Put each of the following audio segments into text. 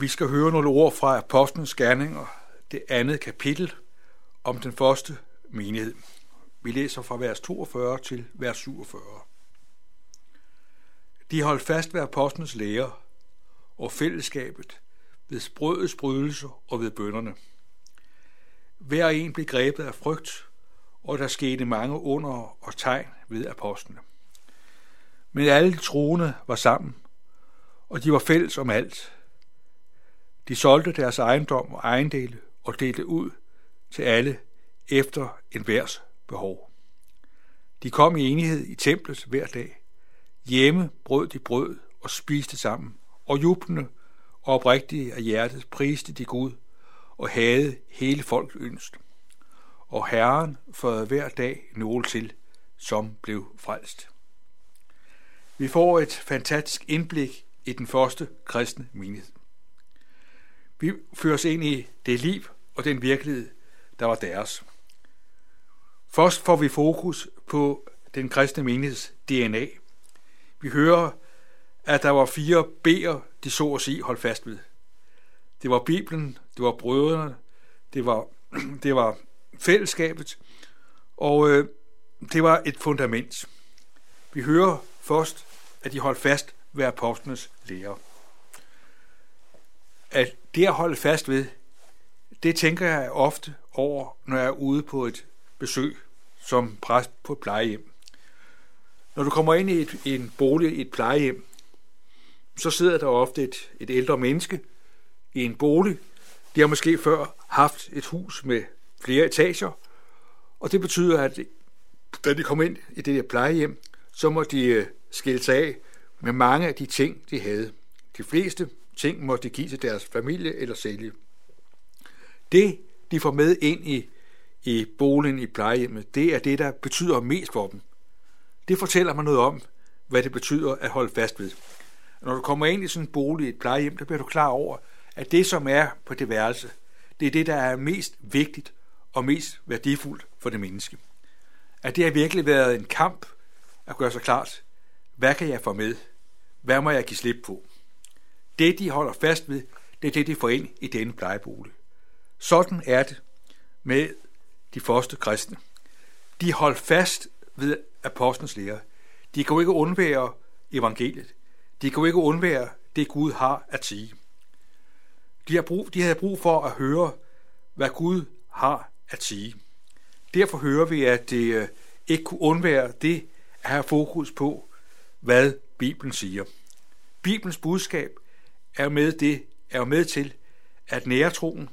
Vi skal høre nogle ord fra Apostlenes Gerninger, det andet kapitel om den første menighed. Vi læser fra vers 42 til vers 47. De holdt fast ved apostlenes lære og fællesskabet, ved brødets brydelse og ved bønderne. Hver en blev grebet af frygt, og der skete mange under og tegn ved apostlene. Men alle troende var sammen, og de var fælles om alt. De solgte deres ejendom og ejendele og delte ud til alle efter en værs behov. De kom i enighed i templet hver dag. Hjemme brød de brød og spiste sammen, og jublende og oprigtige af hjertet priste de Gud og havde hele folk ønst. Og Herren førte hver dag nogle til, som blev frelst. Vi får et fantastisk indblik i den første kristne menighed. Vi føres ind i det liv og den virkelighed, der var deres. Først får vi fokus på den kristne menigheds DNA. Vi hører, at der var fire B'er, de så at sige holdt fast ved. Det var Bibelen, det var brødrene, det var, det var fællesskabet, og øh, det var et fundament. Vi hører først, at de holdt fast ved apostlenes lære. At det at holde fast ved, det tænker jeg ofte over, når jeg er ude på et besøg som præst på et plejehjem. Når du kommer ind i et, en bolig, i et plejehjem, så sidder der ofte et, et ældre menneske i en bolig. De har måske før haft et hus med flere etager, og det betyder, at da de kommer ind i det der plejehjem, så må de øh, skille sig af med mange af de ting, de havde. De fleste ting må de give til deres familie eller sælge. Det, de får med ind i, i boligen i plejehjemmet, det er det, der betyder mest for dem. Det fortæller mig noget om, hvad det betyder at holde fast ved. Når du kommer ind i sådan en bolig, et plejehjem, der bliver du klar over, at det, som er på det værelse, det er det, der er mest vigtigt og mest værdifuldt for det menneske. At det har virkelig været en kamp at gøre sig klart, hvad kan jeg få med? Hvad må jeg give slip på? Det, de holder fast ved, det er det, de får ind i denne plejebolig. Sådan er det med de første kristne. De holdt fast ved apostlenes lære. De kunne ikke undvære evangeliet. De kunne ikke undvære det, Gud har at sige. De, har brug, de havde brug for at høre, hvad Gud har at sige. Derfor hører vi, at det øh, ikke kunne undvære det at have fokus på, hvad Bibelen siger. Bibelens budskab er med, det, er med til at nære troen,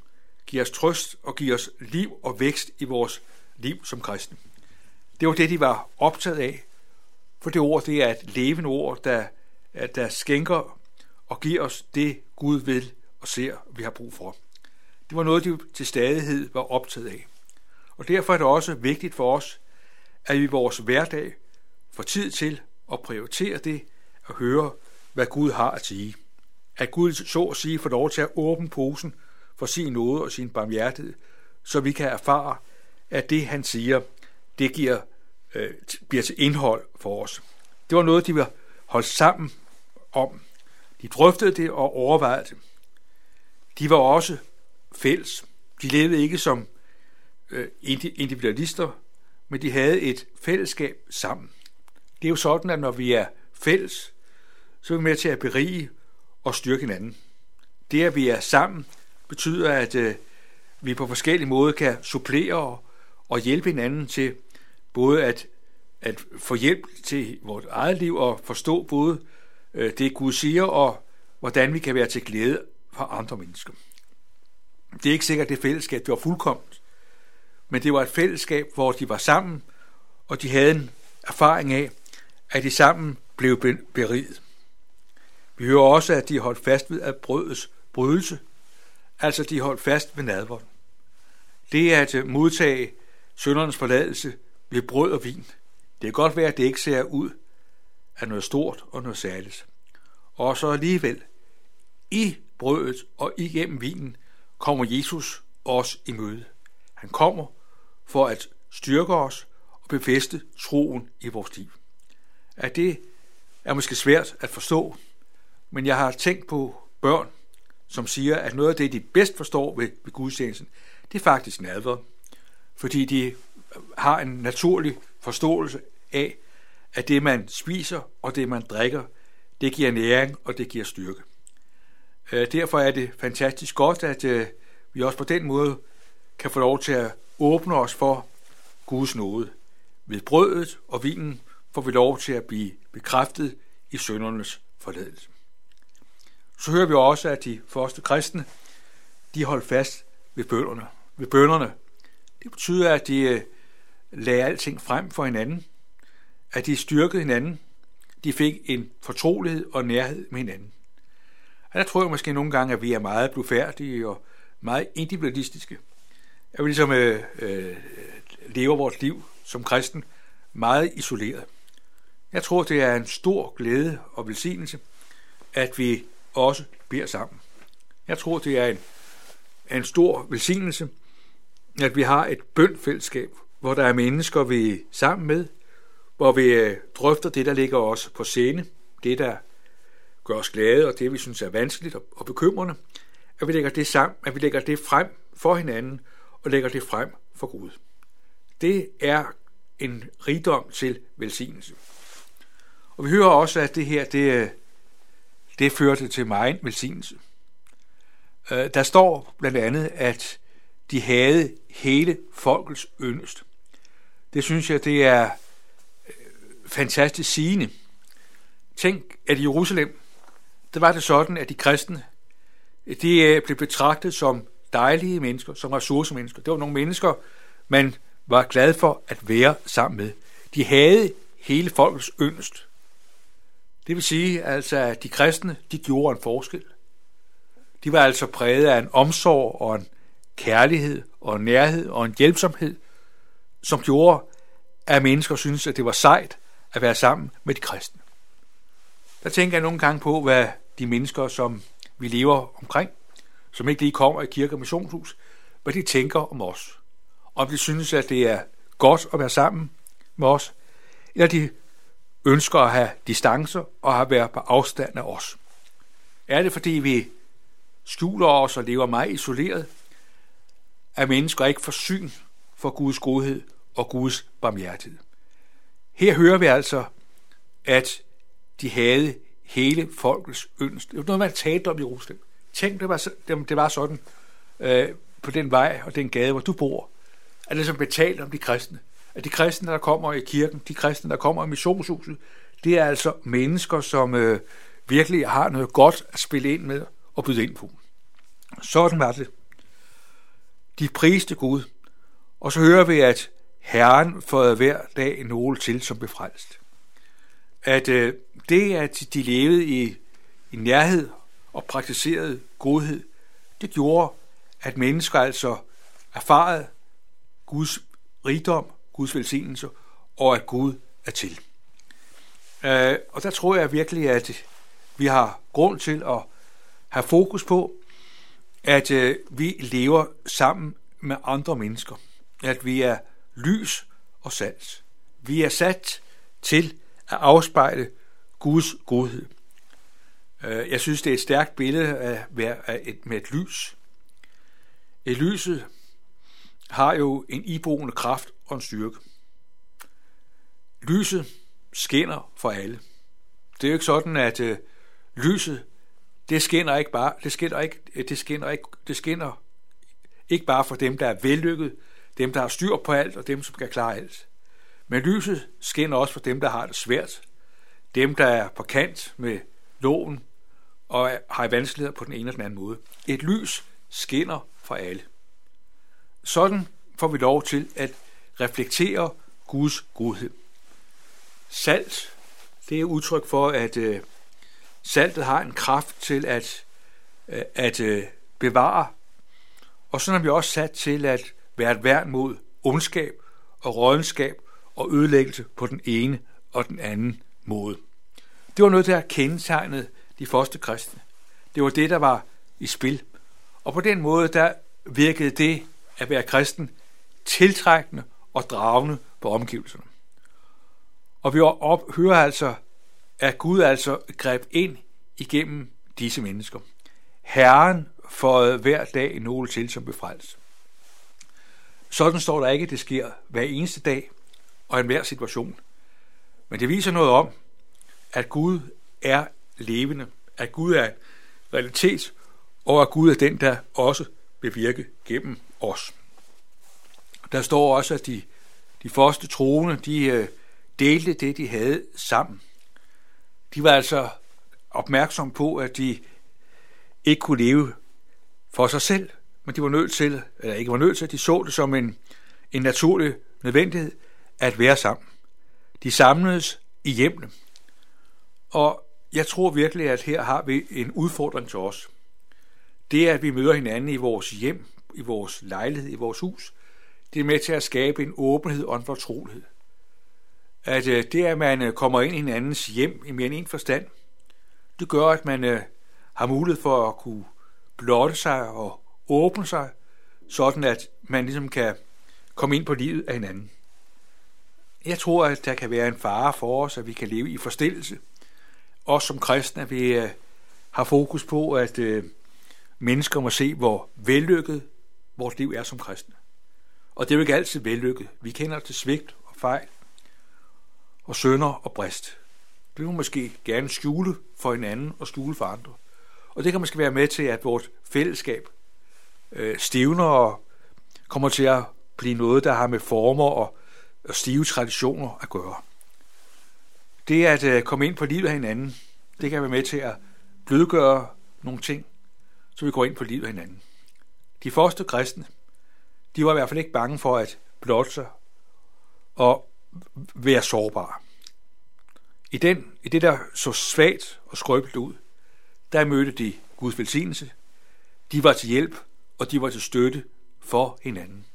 give os trøst og give os liv og vækst i vores liv som kristne. Det var det, de var optaget af, for det ord, det er et levende ord, der, der skænker og giver os det, Gud vil og ser, vi har brug for. Det var noget, de til stadighed var optaget af. Og derfor er det også vigtigt for os, at vi i vores hverdag får tid til at prioritere det at høre, hvad Gud har at sige. At Gud så at sige får lov til at åbne posen for sin nåde og sin barmhjertighed, så vi kan erfare, at det han siger, det giver, øh, bliver til indhold for os. Det var noget, de var holdt sammen om. De drøftede det og overvejede det. De var også fælles. De levede ikke som øh, individualister, men de havde et fællesskab sammen. Det er jo sådan, at når vi er fælles, så er vi med til at berige og styrke hinanden. Det, at vi er sammen, betyder, at øh, vi på forskellige måder kan supplere og hjælpe hinanden til både at, at få hjælp til vores eget liv og forstå både øh, det, Gud siger, og hvordan vi kan være til glæde for andre mennesker. Det er ikke sikkert, at det fællesskab det var fuldkomt, men det var et fællesskab, hvor de var sammen, og de havde en erfaring af, at de sammen blev beriget. Vi hører også, at de holdt fast ved at brødets brydelse, altså de holdt fast ved nadvånd. Det er at øh, modtage søndernes forladelse ved brød og vin. Det kan godt være, at det ikke ser ud af noget stort og noget særligt. Og så alligevel, i brødet og igennem vinen, kommer Jesus os i møde. Han kommer for at styrke os og befeste troen i vores liv. At det er måske svært at forstå, men jeg har tænkt på børn, som siger, at noget af det, de bedst forstår ved, ved gudstjenesten, det er faktisk nadver, fordi de har en naturlig forståelse af, at det, man spiser og det, man drikker, det giver næring og det giver styrke. Øh, derfor er det fantastisk godt, at øh, vi også på den måde kan få lov til at åbne os for Guds nåde. Ved brødet og vinen får vi lov til at blive bekræftet i søndernes forladelse. Så hører vi også, at de første kristne, de holdt fast ved bønderne. Ved bønderne. Det betyder, at de øh, lagde alting frem for hinanden, at de styrkede hinanden, de fik en fortrolighed og nærhed med hinanden. Og der tror jeg måske nogle gange, at vi er meget blufærdige og meget individualistiske. At vi ligesom øh, øh, lever vores liv som kristen meget isoleret. Jeg tror, det er en stor glæde og velsignelse, at vi også beder sammen. Jeg tror, det er en, en stor velsignelse, at vi har et bønfællesskab, hvor der er mennesker, vi er sammen med, hvor vi øh, drøfter det, der ligger os på scene, det, der gør os glade, og det, vi synes er vanskeligt og bekymrende, at vi lægger det sammen, at vi lægger det frem for hinanden, og lægger det frem for Gud. Det er en rigdom til velsignelse. Og vi hører også, at det her, det, øh, det førte til meget velsignelse. Øh, der står blandt andet, at de havde hele folkets yndest. Det synes jeg, det er øh, fantastisk sigende. Tænk, at i Jerusalem, der var det sådan, at de kristne, de øh, blev betragtet som dejlige mennesker, som ressourcemennesker. Det var nogle mennesker, man var glad for at være sammen med. De havde hele folkets yndest. Det vil sige, altså, at de kristne, de gjorde en forskel. De var altså præget af en omsorg og en kærlighed og en nærhed og en hjælpsomhed, som gjorde, at mennesker synes, at det var sejt at være sammen med de kristne. Der tænker jeg nogle gange på, hvad de mennesker, som vi lever omkring, som ikke lige kommer i kirke og missionshus, hvad de tænker om os. Om de synes, at det er godt at være sammen med os, eller de ønsker at have distancer og at være på afstand af os. Er det, fordi vi skjuler os og lever meget isoleret, at mennesker ikke får syn for Guds godhed og Guds barmhjertighed? Her hører vi altså, at de havde hele folkets ønske. Det var noget, man talte om i Jerusalem. Tænk, det var, det var sådan øh, på den vej og den gade, hvor du bor, at det ligesom som betalt om de kristne. At de kristne, der kommer i kirken, de kristne, der kommer i missionshuset, det er altså mennesker, som øh, virkelig har noget godt at spille ind med og byde ind på. Sådan var det. De priste Gud, og så hører vi, at Herren får hver dag nogle til som befrelst. At øh, det, at de levede i, i nærhed og praktiserede godhed, det gjorde, at mennesker altså erfarede Guds rigdom, Guds velsignelse, og at Gud er til. Øh, og der tror jeg virkelig, at vi har grund til at have fokus på, at øh, vi lever sammen med andre mennesker. At vi er lys og salt. Vi er sat til at afspejle Guds godhed. Øh, jeg synes, det er et stærkt billede af, være et, med et lys. Et lyset har jo en iboende kraft og en styrke. Lyset skinner for alle. Det er jo ikke sådan, at øh, lyset, det skinner ikke bare, det skinner ikke, øh, det skinner ikke, det skinner ikke bare for dem, der er vellykket, dem, der har styr på alt, og dem, som kan klare alt. Men lyset skinner også for dem, der har det svært, dem, der er på kant med loven og har vanskeligheder på den ene eller den anden måde. Et lys skinner for alle. Sådan får vi lov til at reflektere Guds godhed. Salt, det er udtryk for, at øh, saltet har en kraft til at, øh, at øh, bevare, og sådan er vi også sat til at være et værn mod ondskab og rådenskab og ødelæggelse på den ene og den anden måde. Det var noget, der kendetegnede de første kristne. Det var det, der var i spil. Og på den måde, der virkede det at være kristen tiltrækkende og dragende på omgivelserne. Og vi op, hører altså, at Gud altså greb ind igennem disse mennesker. Herren får hver dag nogle til som befrelst. Sådan står der ikke, at det sker hver eneste dag og i hver situation. Men det viser noget om, at Gud er levende, at Gud er realitet, og at Gud er den, der også vil virke gennem os. Der står også, at de, de første troende, de øh, delte det, de havde sammen. De var altså opmærksom på, at de ikke kunne leve for sig selv, men de var nødt til, eller ikke var nødt til, de så det som en, en naturlig nødvendighed at være sammen. De samledes i hjemme. Og jeg tror virkelig, at her har vi en udfordring til os. Det er, at vi møder hinanden i vores hjem, i vores lejlighed, i vores hus, det er med til at skabe en åbenhed og en fortrolighed. At øh, det, at man øh, kommer ind i hinandens hjem i mere end en forstand, det gør, at man øh, har mulighed for at kunne blotte sig og åbne sig, sådan at man ligesom kan komme ind på livet af hinanden. Jeg tror, at der kan være en fare for os, at vi kan leve i forstillelse. Også som kristne, at vi har fokus på, at mennesker må se, hvor vellykket vores liv er som kristne. Og det er jo ikke altid vellykket. Vi kender til svigt og fejl, og sønder og brist. Det vil måske gerne skjule for hinanden og skjule for andre. Og det kan måske være med til, at vores fællesskab øh, stivner og kommer til at blive noget, der har med former og, og stive traditioner at gøre. Det at øh, komme ind på livet af hinanden, det kan være med til at blødgøre nogle ting, så vi går ind på livet af hinanden. De første kristne, de var i hvert fald ikke bange for at blotte sig og være sårbare. I, den, I det, der så svagt og skrøbeligt ud, der mødte de Guds velsignelse. De var til hjælp, og de var til støtte for hinanden.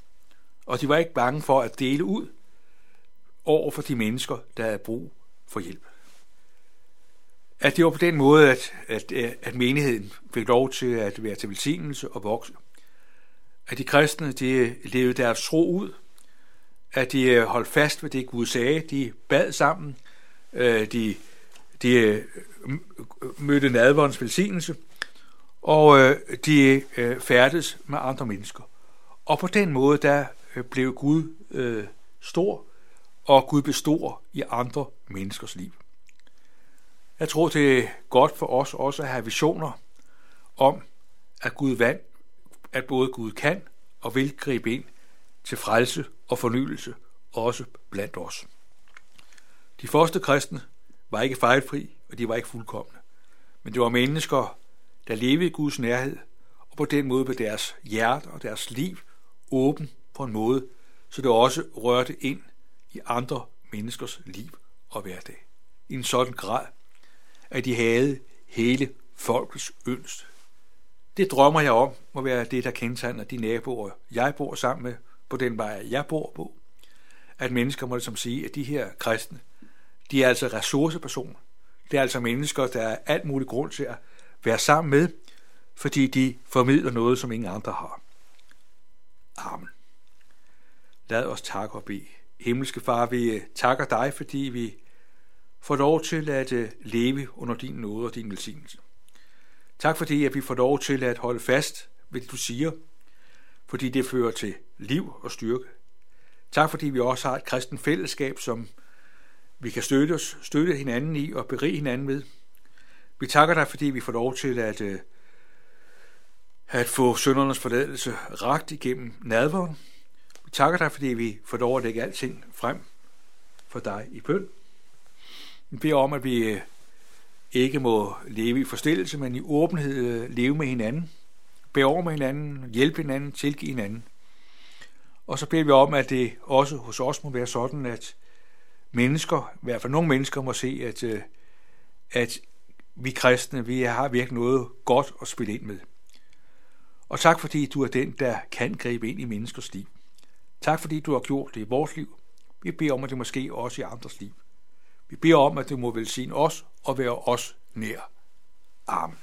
Og de var ikke bange for at dele ud over for de mennesker, der havde brug for hjælp. At det var på den måde, at, at, øh, at menigheden fik lov til at være til velsignelse og vokse at de kristne de levede deres tro ud, at de øh, holdt fast ved det, Gud sagde. De bad sammen, øh, de, de mødte nadvåndens velsignelse, og de færdes med andre mennesker. Og på den måde, der blev Gud stor, og Gud består i andre menneskers liv. Jeg tror, det er godt for os også at have visioner om, at Gud vand, at både Gud kan og vil gribe ind til frelse og fornyelse, også blandt os. De første kristne var ikke fejlfri, og de var ikke fuldkommende. Men det var mennesker, der levede i Guds nærhed, og på den måde blev deres hjerte og deres liv åben på en måde, så det også rørte ind i andre menneskers liv og hverdag. I en sådan grad, at de havde hele folkets ønst. det drømmer jeg om, må være det, der kendetegner de naboer, jeg bor sammen med, på den vej, jeg bor på. At mennesker må som ligesom sige, at de her kristne, de er altså ressourcepersoner. Det er altså mennesker, der er alt muligt grund til at være sammen med, fordi de formidler noget, som ingen andre har. Amen. Lad os takke og bede. Himmelske Far, vi eh, takker dig, fordi vi får lov til at øh, leve under din nåde og din velsignelse. Tak fordi, at vi får lov til at holde fast ved det, du siger, fordi det fører til liv og styrke. Tak fordi vi også har et kristen fællesskab, som vi kan støtte os, støtte hinanden i og berige hinanden ved. Vi takker dig, fordi vi får lov til at, øh, at få søndernes forladelse ragt igennem nadvåren. Vi takker dig, fordi vi får lov at lægge alting frem for dig i bøn. Vi beder om, at vi øh, ikke må leve i forstillelse, men i åbenhed øh, leve med hinanden, bære over med hinanden, hjælpe hinanden, tilgive hinanden. Og så beder vi om, at det også hos os må være sådan, at mennesker, i hvert fald nogle mennesker, må se, at, øh, at vi kristne, vi har virkelig noget godt at spille ind med. Og tak fordi du er den, der kan gribe ind i menneskers liv. Tak fordi du har gjort det i vores liv. Vi beder om, at det måske også i andres liv. Vi beder om, at du må velsigne os og være os nær. Amen.